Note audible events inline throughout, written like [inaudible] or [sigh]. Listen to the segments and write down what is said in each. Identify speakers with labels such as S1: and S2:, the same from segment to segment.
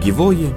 S1: Gyvoji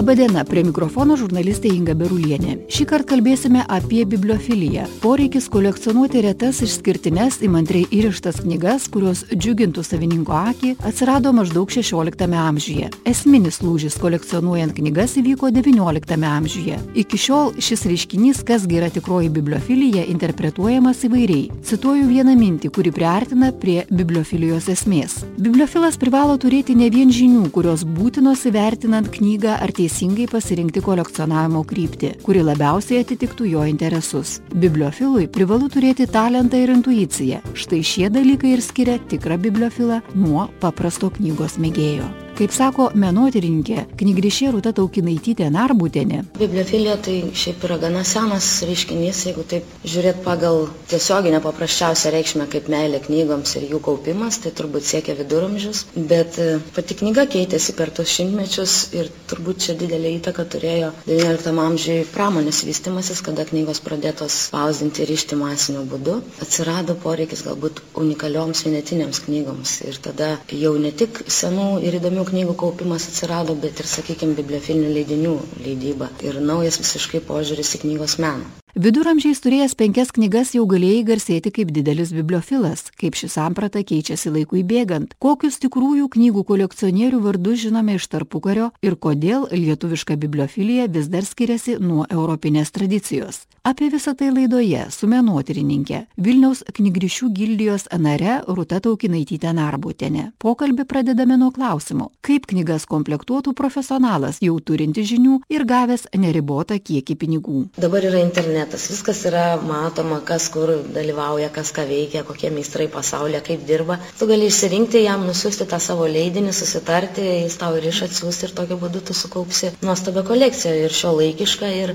S1: istorija.
S2: Labadiena, prie mikrofono žurnalistė Inga Berulienė. Šį kartą kalbėsime apie bibliofiliją. Poreikis kolekcionuoti retas išskirtines įmantriai įrištas knygas, kurios džiugintų savininko akį, atsirado maždaug 16 amžiuje. Esminis lūžis kolekcionuojant knygas įvyko 19 amžiuje. Iki šiol šis reiškinys, kasgi yra tikroji bibliofilija, interpretuojamas įvairiai. Cituoju vieną mintį, kuri priartina prie bibliofilijos esmės. Bibliofilas privalo turėti ne vien žinių, kurios būtinos įvertinant knygą ar teisę teisingai pasirinkti kolekcionavimo kryptį, kuri labiausiai atitiktų jo interesus. Bibliofilui privalu turėti talentą ir intuiciją. Štai šie dalykai ir skiria tikrą bibliofilą nuo paprasto knygos mėgėjo. Kaip sako menotyrininkė, knygrišė Rūta Taukinaitytė Narbutėnė.
S3: Bibliofilija tai šiaip yra gana senas reiškinys, jeigu taip žiūrėt pagal tiesioginę paprasčiausią reikšmę kaip meilė knygoms ir jų kaupimas, tai turbūt siekia viduramžius, bet e, pati knyga keitėsi per tos šimtmečius ir turbūt čia didelį įtaką turėjo XIX amžiui pramonės vystimasis, kada knygos pradėtos spausdinti ir išti masiniu būdu. Atsirado poreikis galbūt unikalioms vienetinėms knygoms ir tada jau ne tik senų ir įdomių knygų kaupimas atsirado, bet ir, sakykime, bibliofilinių leidinių leidyba ir naujas visiškai požiūris į knygos meną.
S2: Viduramžiais turėjęs penkias knygas jau galėjai garsėti kaip didelis bibliofilas, kaip ši samprata keičiasi laikui bėgant, kokius tikrųjų knygų kolekcionierių vardus žinome iš tarpukario ir kodėl lietuviška bibliofilija vis dar skiriasi nuo europinės tradicijos. Apie visą tai laidoje su menotyrininkė Vilniaus knygrišių gildijos nare Rūta Taukinaitytė Narbutienė. Pokalbį pradedame nuo klausimo, kaip knygas komplektuotų profesionalas jau turinti žinių ir gavęs neribotą kiekį pinigų.
S3: Dabar yra internetas internetas, viskas yra matoma, kas kur dalyvauja, kas ką veikia, kokie meistrai pasaulyje, kaip dirba. Tu gali išsirinkti jam, nusiųsti tą savo leidinį, susitarti, jis tau ir iš atsiųsti ir tokiu būdu tu sukaupsi nuostabią kolekciją ir šio laikišką ir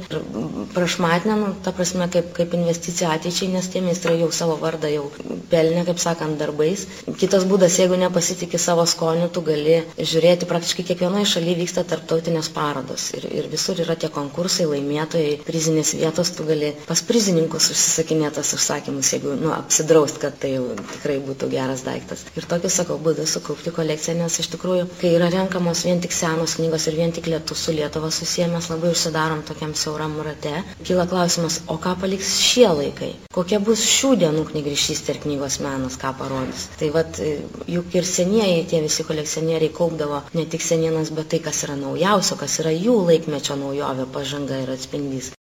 S3: prašmatinę, nu, ta prasme, kaip, kaip investicija ateičiai, nes tie meistrai jau savo vardą jau pelnė, kaip sakant, darbais. Kitas būdas, jeigu nepasitikė savo skoniu, tu gali žiūrėti, praktiškai kiekvienoje šalyje vyksta tarptautinės parodos ir, ir visur yra tie konkursai, laimėtojai, prizinės vietos, tu gali gali pas prizininkus užsisakinėti tas užsakymus, jeigu nu, apsidraust, kad tai jau tikrai būtų geras daiktas. Ir tokiu, sakau, būdu sukaupti kolekciją, nes iš tikrųjų, kai yra renkamos vien tik senos knygos ir vien tik lietų su Lietuva susiję, mes labai užsidarom tokiam siauram rate. Kyla klausimas, o ką paliks šie laikai? Kokia bus šių dienų knygrišystė ir knygos menas, ką parodys? Tai vad, juk ir senieji tie visi kolekcionieriai kaupdavo ne tik senienas, bet tai, kas yra naujausio, kas yra jų laikmečio naujovė, pažanga ir atspindys.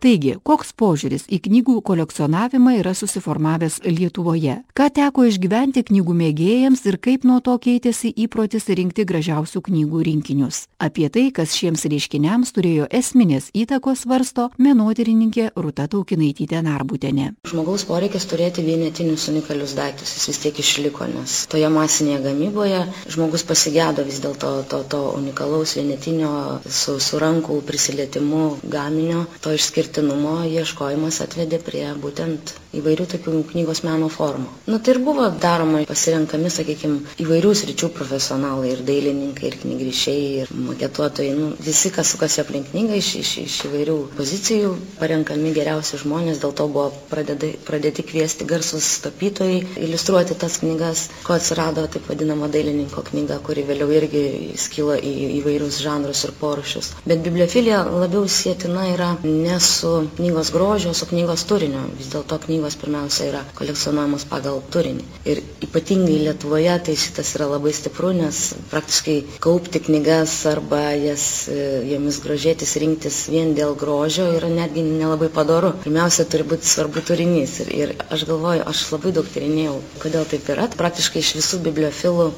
S2: Taigi, koks požiūris į knygų kolekcionavimą yra susiformavęs Lietuvoje? Ką teko išgyventi knygų mėgėjams ir kaip nuo to keitėsi įprotis rinkti gražiausių knygų rinkinius? Apie tai, kas šiems reiškiniams turėjo esminės įtakos svarsto menotyrininkė Ruta Taukinaitytė Narbutenė.
S3: Žmogaus poreikis turėti vienetinius unikalius daiktus, jis vis tiek išliko, nes toje masinėje gamyboje žmogus pasigėdo vis dėlto to, to unikalaus vienetinio su, su rankų prisilietimu gaminio, to išskirti išskirtinumo ieškojimas atvedė prie būtent įvairių tokių knygos meno formų. Na tai ir buvo daroma pasirenkami, sakykime, įvairių sričių profesionalai ir dailininkai, ir knygrišiai, ir maketuotojai. Nu, visi, kas sukasi aplink knygą iš, iš, iš įvairių pozicijų, parenkami geriausi žmonės, dėl to buvo pradėti, pradėti kviesti garsus tapytojai, iliustruoti tas knygas, ko atsirado taip vadinama dailininko knyga, kuri vėliau irgi skilo į įvairius žanrus ir porušius. Bet bibliofilija labiau sėtina yra ne su knygos grožio, su knygos turiniu. Vis dėlto knygos pirmiausia yra kolekcionuojamos pagal turinį. Ir ypatingai Lietuvoje tai šitas yra labai stipru, nes praktiškai kaupti knygas arba jas, e, jomis grožėtis, rinktis vien dėl grožio yra netgi nelabai padoru. Pirmiausia, turi būti svarbu turinys. Ir, ir aš galvoju, aš labai daug tyrinėjau, kodėl taip yra. Praktiškai iš visų bibliofilų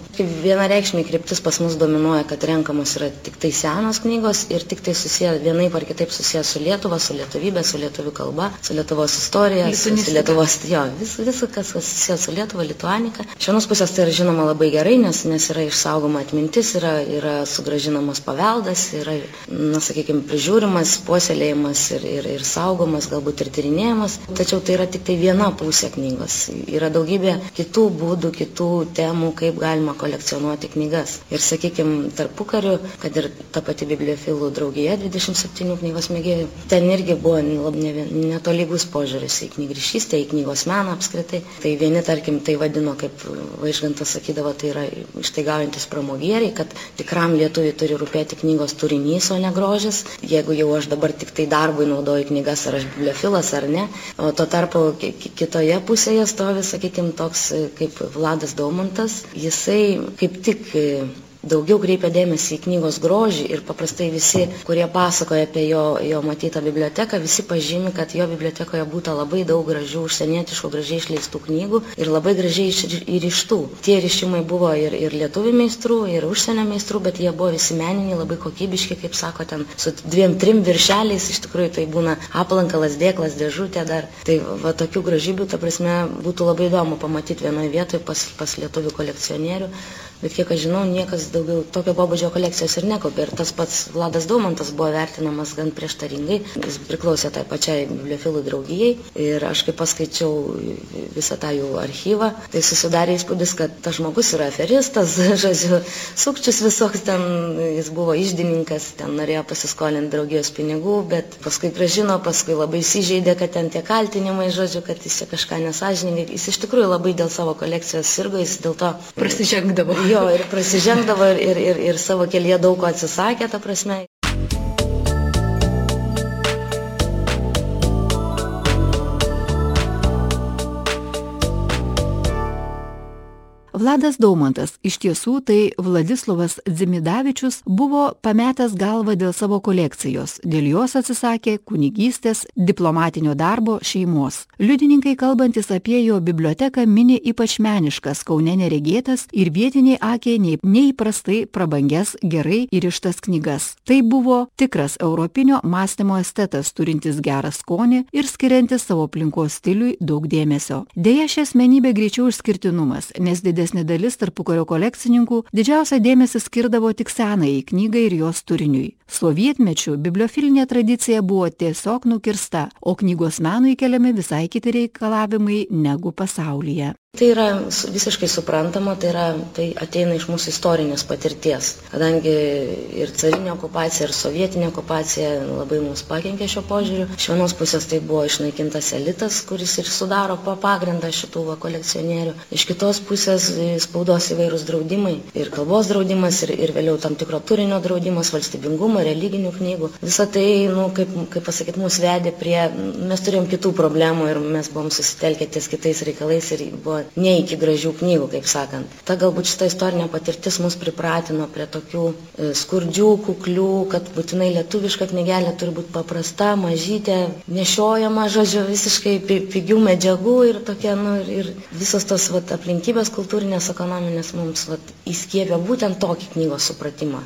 S3: viena reikšmė kryptis pas mus dominuoja, kad renkamos yra tik tai senos knygos ir tik tai susiję vienaip ar kitaip susiję su Lietuva, su Lietuva lietuvybė, su lietuvių kalba, su Lietuvos istorija, su, su Lietuvos, jo, vis, viskas, kas susijęs su Lietuva, Lituanika. Iš vienos pusės tai yra žinoma labai gerai, nes, nes yra išsaugoma atmintis, yra, yra sugražinamas paveldas, yra, na, sakykime, prižiūrimas, puoselėjimas ir, ir, ir saugomas, galbūt ir tyrinėjimas. Tačiau tai yra tik tai viena pusė knygos. Yra daugybė kitų būdų, kitų temų, kaip galima kolekcionuoti knygas. Ir, sakykime, tarpu kariu, kad ir ta pati bibliofilų draugija 27 knygos mėgėjų, ten irgi buvo netolygus požiūris į knygrišystę, į knygos meną apskritai. Tai vieni, tarkim, tai vadino, kaip Vaižgantas sakydavo, tai yra ištaigaujantis pramogieriai, kad tikram lietuviui turi rūpėti knygos turinys, o ne grožis. Jeigu jau aš dabar tik tai darbui naudoju knygas, ar aš bibliofilas ar ne. O tuo tarpu kitoje pusėje stovi, sakykime, toks kaip Vladas Daumantas. Jisai kaip tik daugiau kreipia dėmesį į knygos grožį ir paprastai visi, kurie pasakoja apie jo, jo matytą biblioteką, visi pažymi, kad jo bibliotekoje būtų labai daug gražių užsienietiškų, gražiai išleistų knygų ir labai gražiai įrištų. Tie ryšimai buvo ir, ir lietuvių meistrų, ir užsienio meistrų, bet jie buvo visi meniniai, labai kokybiški, kaip sako, ten su dviem, trim viršeliais, iš tikrųjų tai būna aplankalas, dėklas, dėžutė dar. Tai va tokių gražybių, ta prasme, būtų labai įdomu pamatyti vienoje vietoje pas, pas lietuvių kolekcionierių bet kiek aš žinau, niekas daugiau tokio pobūdžio kolekcijos ir nekaupė. Ir tas pats Vladas Daumantas buvo vertinamas gan prieštaringai. Jis priklausė tai pačiai bibliofilų draugijai. Ir aš kaip paskaičiau visą tą jų archyvą, tai susidarė įspūdis, kad tas žmogus yra aferistas, [laughs] žodžiu, sukčius visoks ten, jis buvo išdininkas, ten norėjo pasiskolinti draugijos pinigų, bet paskui gražino, paskui labai įsižeidė, kad ten tie kaltinimai, žodžiu, kad jis čia kažką nesažininkai. Jis iš tikrųjų labai dėl savo kolekcijos sirgo, jis dėl to
S2: prasižengdavo [laughs]
S3: jo ir prasižengdavo ir, ir, ir savo kelyje daug ko atsisakė, ta prasme.
S2: Vladas Daumantas, iš tiesų tai Vladislavas Dzimidavičius, buvo pametęs galvą dėl savo kolekcijos, dėl jos atsisakė kunigystės, diplomatinio darbo, šeimos. Liudininkai kalbantis apie jo biblioteką mini ypač meniškas, kaune neregėtas ir vietiniai akiai neįprastai prabangias, gerai įrištas knygas. Tai buvo tikras europinio mąstymo estetas, turintis gerą skonį ir skiriantis savo aplinkos stiliui daug dėmesio. Deja, ši asmenybė greičiau išskirtinumas, nes didesnė didesnė dalis tarpukario kolekcininkų didžiausią dėmesį skirdavo tik senai knygai ir jos turiniui. Sovietmečių bibliofilinė tradicija buvo tiesiog nukirsta, o knygos menui keliami visai kiti reikalavimai negu pasaulyje.
S3: Tai yra visiškai suprantama, tai, yra, tai ateina iš mūsų istorinės patirties, kadangi ir carinė okupacija, ir sovietinė okupacija labai mums pakenkė šio požiūriu. Iš vienos pusės tai buvo išnaikintas elitas, kuris ir sudaro pagrindą šitų va, kolekcionierių. Iš kitos pusės spaudos įvairūs draudimai, ir kalbos draudimas, ir, ir vėliau tam tikro turinio draudimas, valstybingumo, religinių knygų. Visą tai, nu, kaip, kaip pasakyti, mus vedė prie, mes turėjom kitų problemų ir mes buvom susitelkę ties kitais reikalais ir buvo ne iki gražių knygų, kaip sakant. Ta galbūt šita istorinė patirtis mus pripratino prie tokių e, skurdžių, kuklių, kad būtinai lietuviška knygelė turi būti paprasta, mažytė, nešiojama, žodžiu, visiškai pigių medžiagų ir tokia, nu, ir visos tos vat, aplinkybės kultūrinės, ekonominės mums vat, įskiepia būtent tokį knygos supratimą.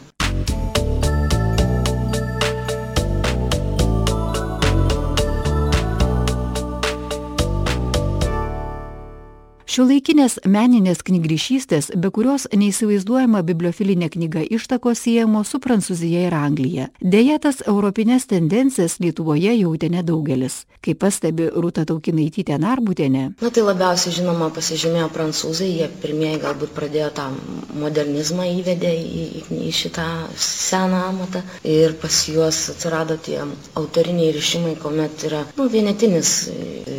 S2: Šiuolaikinės meninės knygrišystės, be kurios neįsivaizduojama bibliofilinė knyga ištakos siejamo su Prancūzija ir Anglija. Deja, tas europinės tendencijas Lietuvoje jautė nedaugelis. Kaip pastebi Rūta Taukinaitytė Narbutėne.
S3: Na tai labiausiai žinoma pasižymėjo prancūzai, jie pirmieji galbūt pradėjo tą modernizmą įvedė į, į šitą seną amatą ir pas juos atsirado tie autoriniai ryšimai, kuomet yra nu, vienetinis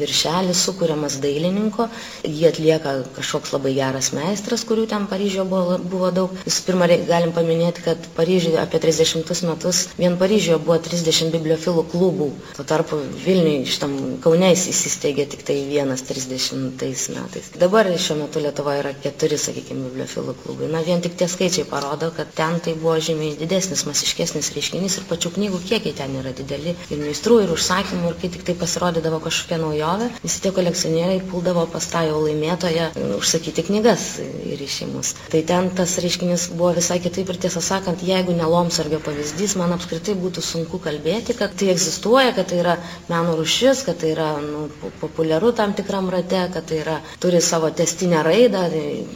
S3: viršelis sukūriamas dailininko, jie atlieka kažkoks labai geras meistras, kurių ten Paryžioje buvo, buvo daug. Visų pirma, galim paminėti, kad Paryžiuje apie 30 metus vien Paryžiuje buvo 30 bibliofilų klubų. Tuo tarpu Vilniui šitam Kaunės įsisteigė tik tai vienas 30 metais. Dabar šiuo metu Lietuvoje yra keturi, sakykime, bibliofilų klubai. Na, vien tik tie skaičiai parodo, kad ten tai buvo žymiai didesnis, masiškesnis reiškinys ir pačių knygų kiekiai ten yra dideli. Ir meistrų, ir užsakymų, ir kai tik tai pasirodydavo kažkokia naujo nugriovė, visi tie kolekcionieriai puldavo pas tą jau laimėtoją užsakyti knygas ir išimus. Tai ten tas reiškinys buvo visai kitaip ir tiesą sakant, jeigu ne Lomsargio pavyzdys, man apskritai būtų sunku kalbėti, kad tai egzistuoja, kad tai yra meno rušis, kad tai yra nu, populiaru tam tikram rate, kad tai yra, turi savo testinę raidą.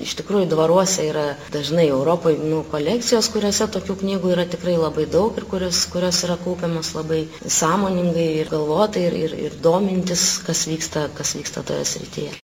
S3: Iš tikrųjų, dvaruose yra dažnai Europoje nu, kolekcijos, kuriuose tokių knygų yra tikrai labai daug ir kurios, kurios yra kaupiamas labai sąmoningai ir galvotai ir, ir, ir domintis, kas vyksta, kas vyksta toje srityje.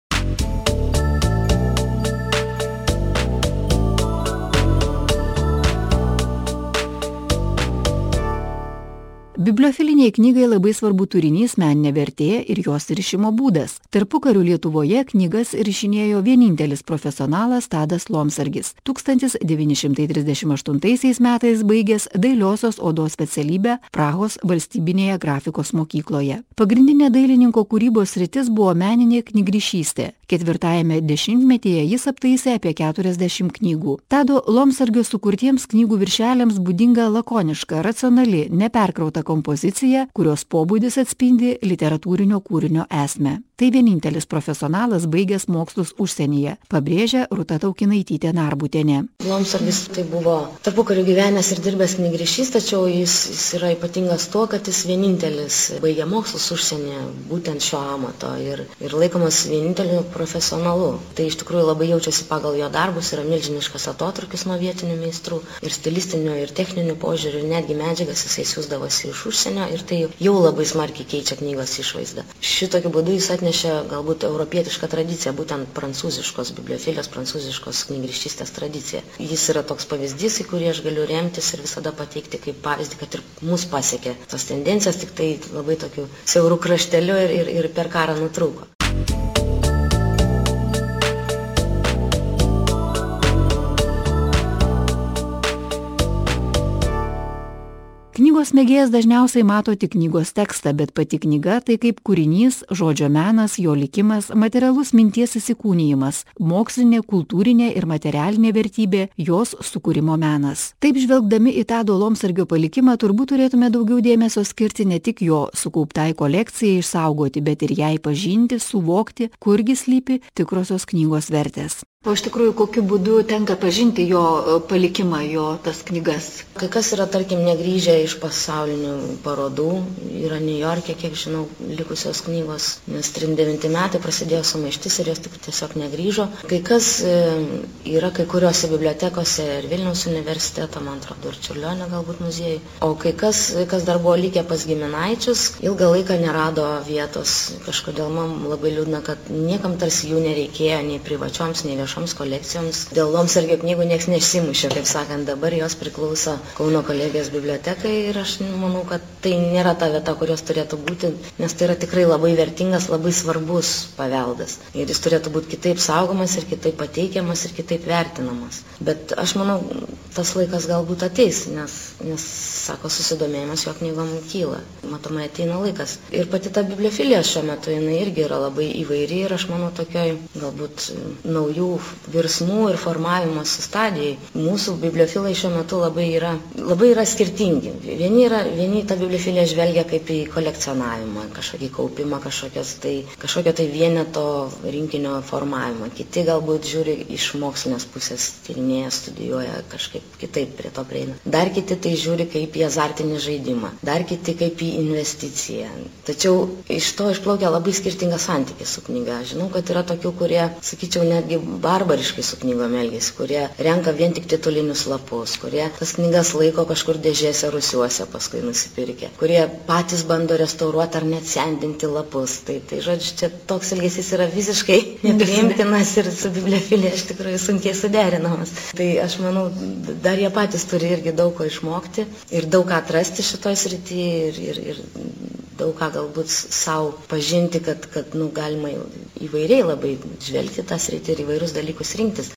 S2: Bibliofiliniai knygai labai svarbu turinys, meninė vertė ir jos rišimo būdas. Tarpukarių Lietuvoje knygas rišinėjo vienintelis profesionalas Tadas Lomsargis. 1938 metais baigęs dailiosios odos specialybę Prahos valstybinėje grafikos mokykloje. Pagrindinė dailininko kūrybos rytis buvo meninė knygrišystė. Ketvirtajame dešimtmetyje jis aptaisė apie 40 knygų. Tado Lomsargio sukurtiems knygų viršeliams būdinga lakoniška, racionali, neperkrauta kompozicija, kurios pobūdis atspindi literatūrinio kūrinio esmę. Tai vienintelis profesionalas baigęs mokslus užsienyje, pabrėžia Ruta Taukinaitytė Narbutienė.
S3: Lomsargis tai buvo tarpukariu gyvenęs ir dirbęs knygrišys, tačiau jis, jis yra ypatingas tuo, kad jis vienintelis baigė mokslus užsienyje, būtent šio amato ir, ir laikomas vieninteliu profesionalu. Tai iš tikrųjų labai jaučiasi pagal jo darbus, yra milžiniškas atotrukis nuo vietinių meistrų ir stilistinių, ir techninių požiūrių, netgi medžiagas jisai siūsdavosi iš užsienio ir tai jau labai smarkiai keičia knygos išvaizdą. Šitokiu būdu jis atnešė galbūt europietišką tradiciją, būtent prancūziškos bibliofilijos, prancūziškos knygriščystės tradiciją. Jis yra toks pavyzdys, į kurį aš galiu remtis ir visada pateikti kaip pavyzdį, kad ir mus pasiekė tos tendencijos, tik tai labai tokiu siaurų krašteliu ir, ir, ir per karą nutrūko.
S2: Knygos mėgėjas dažniausiai mato tik knygos tekstą, bet pati knyga tai kaip kūrinys, žodžio menas, jo likimas, materialus minties įsikūnyjimas, mokslinė, kultūrinė ir materialinė vertybė, jos sukūrimo menas. Taip žvelgdami į tą dolomsargio palikimą turbūt turėtume daugiau dėmesio skirti ne tik jo sukauptai kolekcijai išsaugoti, bet ir jai pažinti, suvokti, kurgi slypi tikrosios knygos vertės. O iš tikrųjų, kokiu būdu tenka pažinti jo palikimą, jo tas knygas?
S3: Kai kas yra, tarkim, negryžę iš pasaulinių parodų, yra New York'e, kiek žinau, likusios knygos, nes 39 metai prasidėjo sumaištis ir jos tik tiesiog negryžo. Kai kas yra kai kuriuose bibliotekose ir Vilniaus universiteto, man atrodo, ir Čiurlionio galbūt muziejai. O kai kas, kas dar buvo likę pas giminaičius, ilgą laiką nerado vietos. Kažkodėl man labai liūdna, kad niekam tarsi jų nereikėjo nei privačioms, nei viešoms viešoms kolekcijoms. Dėl Lomsargio knygų niekas nesimušė, kaip sakant, dabar jos priklauso Kauno kolegijos bibliotekai ir aš manau, kad tai nėra ta vieta, kurios turėtų būti, nes tai yra tikrai labai vertingas, labai svarbus paveldas. Ir jis turėtų būti kitaip saugomas ir kitaip pateikiamas ir kitaip vertinamas. Bet aš manau, tas laikas galbūt ateis, nes, nes sako, susidomėjimas jo knygom kyla. Matomai ateina laikas. Ir pati ta bibliofilija šiuo metu, jinai irgi yra labai įvairi ir aš manau tokioj galbūt naujų virsmų ir formavimosi stadijai. Mūsų bibliofilai šiuo metu labai yra, labai yra skirtingi. Vieni, yra, vieni tą bibliofiliją žvelgia kaip į kolekcionavimą, kažkokį kaupimą, tai, kažkokio tai vieneto rinkinio formavimą. Kiti galbūt žiūri iš mokslinės pusės, tyrinėja, studijuoja, kažkaip kitaip prie to prieina. Dar kiti tai žiūri kaip į azartinį žaidimą, dar kiti kaip į investiciją. Tačiau iš to išplaukia labai skirtingas santykis su knyga. Žinau, kad yra tokių, kurie, sakyčiau, netgi barbariškai su knygom elgesi, kurie renka vien tik titulinius lapus, kurie tas knygas laiko kažkur dėžėse rusiuose paskui nusipirkę, kurie patys bando restauruoti ar net sendinti lapus. Tai, tai žodžiu, čia toks elgesys yra visiškai [laughs] nepriimtinas ir su bibliofilija iš tikrųjų sunkiai suderinamas. Tai aš manau, dar jie patys turi irgi daug ko išmokti ir daug ką atrasti šitoj srityje ir, ir, ir daug ką galbūt savo pažinti, kad, kad nu, galima įvairiai labai žvelgti tą sritį ir įvairius dalykus rinktis.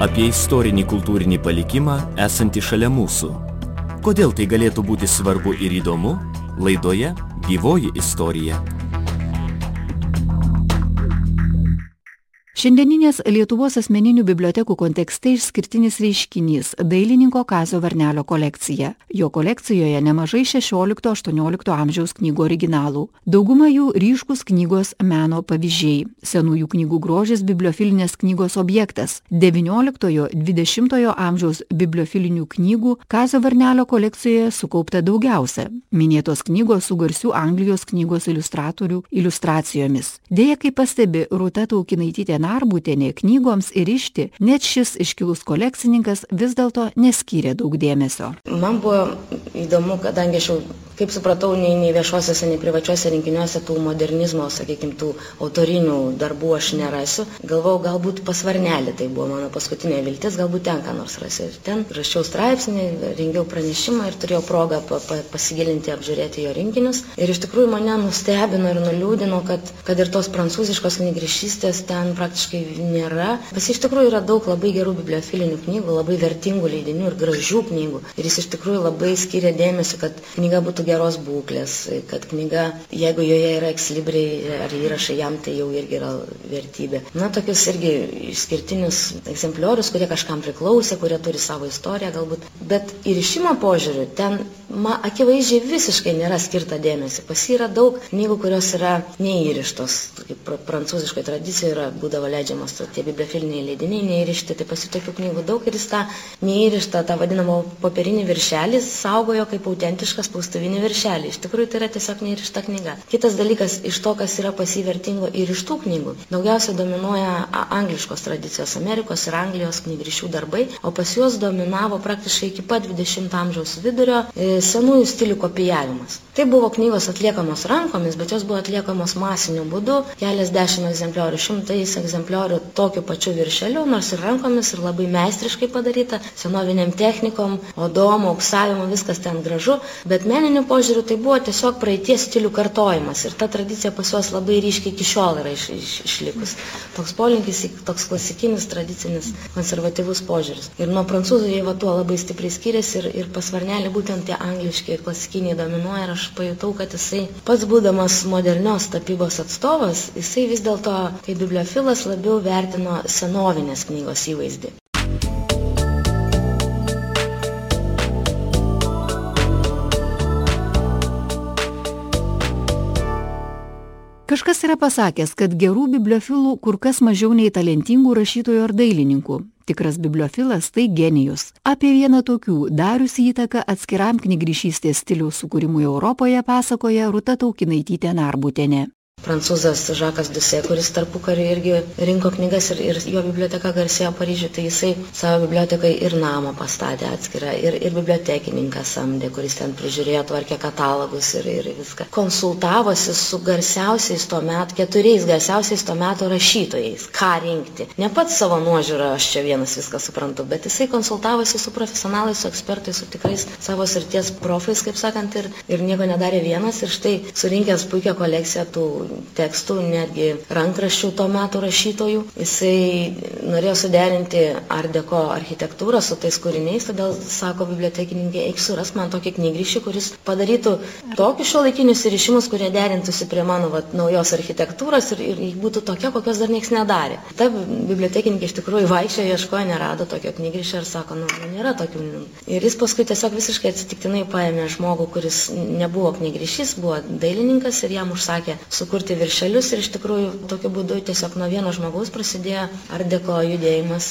S1: Apie istorinį kultūrinį palikimą esantį šalia mūsų. Kodėl tai galėtų būti svarbu ir įdomu? Laidoje Gyvoji istorija.
S2: Šiandieninės Lietuvos asmeninių bibliotekų kontekste išskirtinis reiškinys - dailininko Kazio Varnelio kolekcija. Jo kolekcijoje nemažai 16-18 amžiaus knygų originalų. Dauguma jų ryškus knygos meno pavyzdžiai. Senųjų knygų grožis bibliofilinės knygos objektas. 19-20 amžiaus bibliofilinių knygų Kazio Varnelio kolekcijoje sukaupta daugiausia. Minėtos knygos su garsių Anglijos knygos iliustratorių iliustracijomis. Deja, kaip pastebi Rūta Taukinaitytė Narbutienė, knygoms įrišti net šis iškilus kolekcininkas vis dėlto neskyrė daug dėmesio.
S3: Man buvo įdomu, kadangi aš jau kaip supratau, nei, nei viešuosiuose, nei privačiuose rinkiniuose tų modernizmo, sakykime, tų autorinių darbų aš nerasiu. Galvau, galbūt pasvarnelį, tai buvo mano paskutinė viltis, galbūt ten ką nors rasiu. Ir ten rašiau straipsnį, rengiau pranešimą ir turėjau progą pa, pa, pasigilinti, apžiūrėti jo rinkinius. Ir iš tikrųjų mane nustebino ir nuliūdino, kad, kad ir tos prancūziškos knygrišystės ten praktiškai nėra. Pas iš tikrųjų yra daug labai gerų bibliofilinių knygų, labai vertingų leidinių ir gražių knygų. Ir jis iš tikrųjų labai skiria dėmesį, kad knyga būtų geros būklės, kad knyga, jeigu joje yra ekslibriai ar įrašai jam, tai jau irgi yra vertybė. Na, tokius irgi išskirtinius egzempliorius, kurie kažkam priklausė, kurie turi savo istoriją galbūt. Bet įrišimo požiūriu ten ma, akivaizdžiai visiškai nėra skirta dėmesio. Pas jį yra daug knygų, kurios yra neįrištos. Kaip pr prancūziškai tradicijoje yra būdavo leidžiamas tie bibliofiliniai leidiniai neįrišti. Tai pas jį tokių knygų daug ir jis tą neįrištą, tą vadinamą popierinį viršelį saugojo kaip autentišką spaustuvinį viršelį. Iš tikrųjų tai yra tiesiog neįrišta knyga. Kitas dalykas iš to, kas yra pas jį vertingo ir iš tų knygų. Daugiausia dominuoja angliškos tradicijos, Amerikos ir Anglijos knygrišių darbai, o pas juos dominavo praktiškai iki pat 20 amžiaus vidurio e, senųjų stilių kopijavimas. Tai buvo knygos atliekamos rankomis, bet jos buvo atliekamos masiniu būdu, keliasdešimt egzempliorių, šimtais egzempliorių tokiu pačiu viršeliu, nors ir rankomis, ir labai meistriškai padaryta, senoviniam technikom, odom, auksavimu, viskas ten gražu, bet meniniu požiūriu tai buvo tiesiog praeities stilių kartojimas ir ta tradicija pas juos labai ryškiai iki šiol yra iš, iš, išlikus. Toks polinkis, toks klasikinis, tradicinis, konservatyvus požiūris. Ir nuo prancūzų jie va tuo labai stipriai skiriasi ir, ir pasvarnelį būtent tie angliški klasikiniai dominuoja ir aš pajutau, kad jisai pats būdamas modernios tapybos atstovas, jisai vis dėlto kaip bibliofilas labiau vertino senovinės knygos įvaizdį.
S2: Kažkas yra pasakęs, kad gerų bibliofilų kur kas mažiau nei talentingų rašytojų ar dailininkų. Tikras bibliofilas tai genijus. Apie vieną tokių dariusi įtaką atskiram knygrišystės stiliaus sukūrimui Europoje pasakoja Ruta Taukinaitytė Narbutėne
S3: prancūzas Žakas Duse, kuris tarpukariu irgi rinko knygas ir, ir jo biblioteka garsėjo Paryžiuje, tai jisai savo bibliotekai ir namą pastatė atskirą, ir, ir bibliotekininką samdė, kuris ten prižiūrėjo, tvarkė katalogus ir, ir viską. Konsultavosi su garsiausiais tuo metu, keturiais garsiausiais tuo metu rašytojais, ką rinkti. Ne pats savo nuožiūrą, aš čia vienas viską suprantu, bet jisai konsultavosi su profesionalais, su ekspertais, su tikrais savo srities profais, kaip sakant, ir, ir nieko nedarė vienas. Ir štai surinkęs puikią kolekciją tų tekstų, netgi rankraščių to meto rašytojų. Jisai norėjo suderinti ardeko architektūrą su tais kūriniais, todėl, sako bibliotekininkė, eik suras man tokį knygryšį, kuris padarytų tokius šiuolaikinius įrišimus, kurie derintųsi prie mano vat, naujos architektūros ir, ir būtų tokia, kokios dar niekas nedarė. Ta bibliotekininkė iš tikrųjų vaikščiojo, ieškojo, nerado tokio knygryšio ir sako, nu, nu, nėra tokių. Ir jis paskui tiesiog visiškai atsitiktinai paėmė žmogų, kuris nebuvo knygryšys, buvo dailininkas ir jam užsakė sukurti kurti viršelius ir iš tikrųjų tokiu būdu tiesiog nuo vieno žmogaus prasidėjo ardeko judėjimas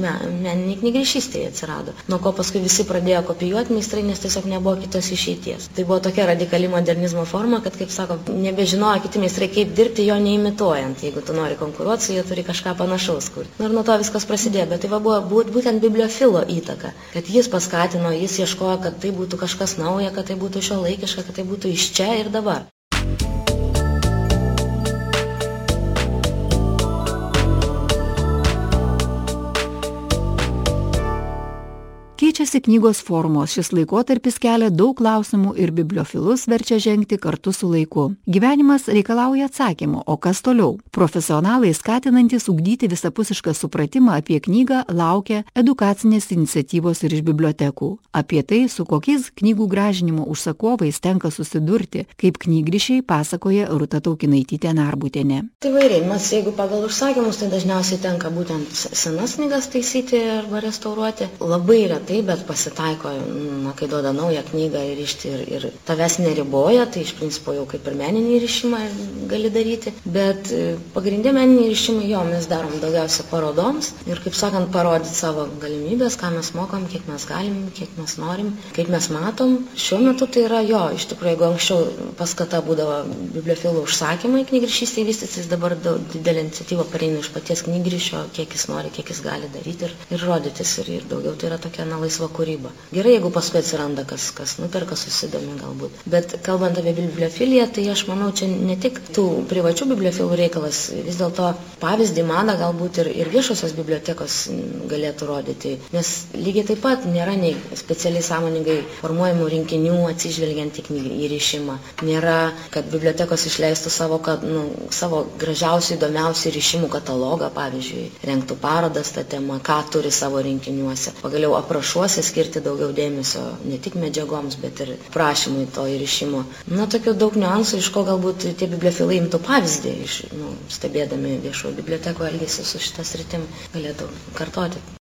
S3: meniniai knygrišystėje atsirado. Nuo ko paskui visi pradėjo kopijuoti meistrai, nes tiesiog nebuvo kitos išeities. Tai buvo tokia radikali modernizmo forma, kad, kaip sako, nebežinojo kiti meistrai, kaip dirbti jo neimituojant. Jeigu tu nori konkuruoti su juo, turi kažką panašaus kurti. Ir nuo to viskas prasidėjo. Bet tai va, buvo būtent bibliofilo įtaka, kad jis paskatino, jis ieškojo, kad tai būtų kažkas nauja, kad tai būtų šio laikiška, kad tai būtų iš čia ir dabar.
S2: Keičiasi knygos formos, šis laikotarpis kelia daug klausimų ir bibliofilus verčia žengti kartu su laiku. Gyvenimas reikalauja atsakymų, o kas toliau? Profesionalai skatinantis ugdyti visapusišką supratimą apie knygą laukia edukacinės iniciatyvos ir iš bibliotekų. Apie tai, su kokiais knygų gražinimo užsakovais tenka susidurti, kaip knygrišiai pasakoja Ruta Taukinaitytė Narbutėne.
S3: Tai vairiai, mes jeigu pagal užsakymus, tai dažniausiai tenka būtent senas knygas taisyti arba restauruoti. Labai retai, bet pasitaiko, na, kai duoda naują knygą ir išti ir, ir tavęs neriboja, tai iš principo jau kaip ir meninį ryšimą gali daryti. Bet e, pagrindė meniniai ryšimai jo mes darom daugiausia parodoms ir, kaip sakant, parodyti savo galimybės, ką mes mokam, kiek mes galim, kiek mes norim, kaip mes matom. Šiuo metu tai yra jo, iš tikrųjų, jeigu anksčiau paskata būdavo bibliofilų užsakymai knygrišystėje vystytis, dabar didelė iniciatyva pareina iš paties knygrišio, kiek jis nori, kiek jis gali daryti ir, ir rodytis. Ir, ir daugiau tai yra tokia na, laisva kūryba. Gerai, jeigu paskui atsiranda kas, kas nuperka, susidomi galbūt. Bet kalbant apie bibliofiliją, tai aš manau, čia ne tik tų privačių bibliofilų reikalas, vis dėlto pavyzdį madą galbūt ir, ir viešosios bibliotekos galėtų rodyti. Nes lygiai taip pat nėra nei specialiai sąmoningai formuojamų rinkinių atsižvelgiant į, į ryšimą. Nėra, kad bibliotekos išleistų savo, kad, nu, savo gražiausių, įdomiausių ryšimų katalogą, pavyzdžiui, renktų parodas tą temą, ką turi savo rinkiniuose. Pagaliau aprašuose skirti daugiau dėmesio ne tik medžiagoms, bet ir prašymui to įrišimo. Na, tokių daug niuansų, iš ko galbūt tie bibliofilai imtų pavyzdį, iš, nu, stebėdami viešojo biblioteko elgesį su šitas rytim, galėtų kartoti.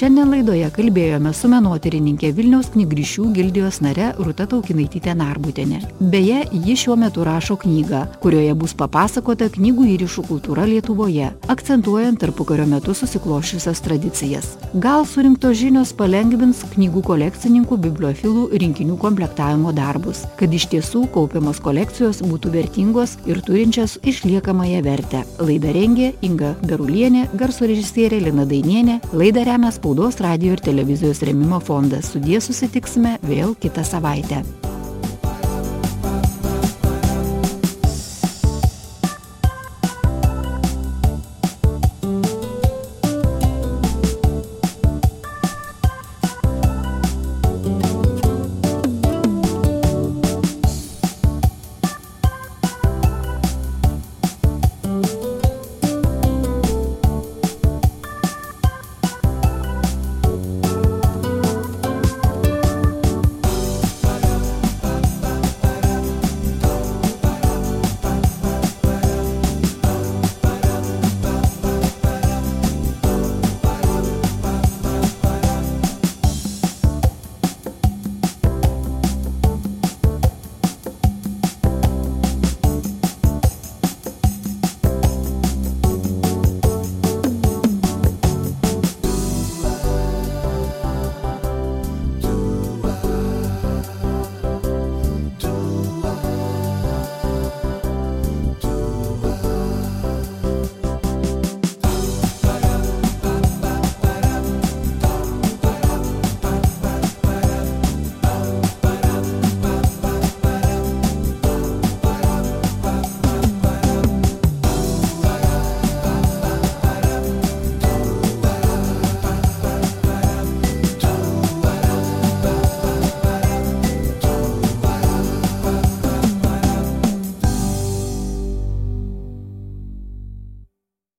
S2: Šiandien laidoje kalbėjome su menotyrininkė Vilniaus knygrišių gildijos nare Ruta Taukinaitytė Narbutėne. Beje, ji šiuo metu rašo knygą, kurioje bus papasakota knygų įrišų kultūra Lietuvoje, akcentuojant tarpukario metu susiklošiusias tradicijas. Gal surinktos žinios palengvins knygų kolekcininkų bibliofilų rinkinių komplektavimo darbus, kad iš tiesų kaupiamos kolekcijos būtų vertingos ir turinčias išliekamąją vertę. Laidą rengė Inga Berulienė, garso režisierė Lina Dainienė, laidą remia spaudos, radio ir televizijos remimo fondas. Sudie susitiksime vėl kitą savaitę.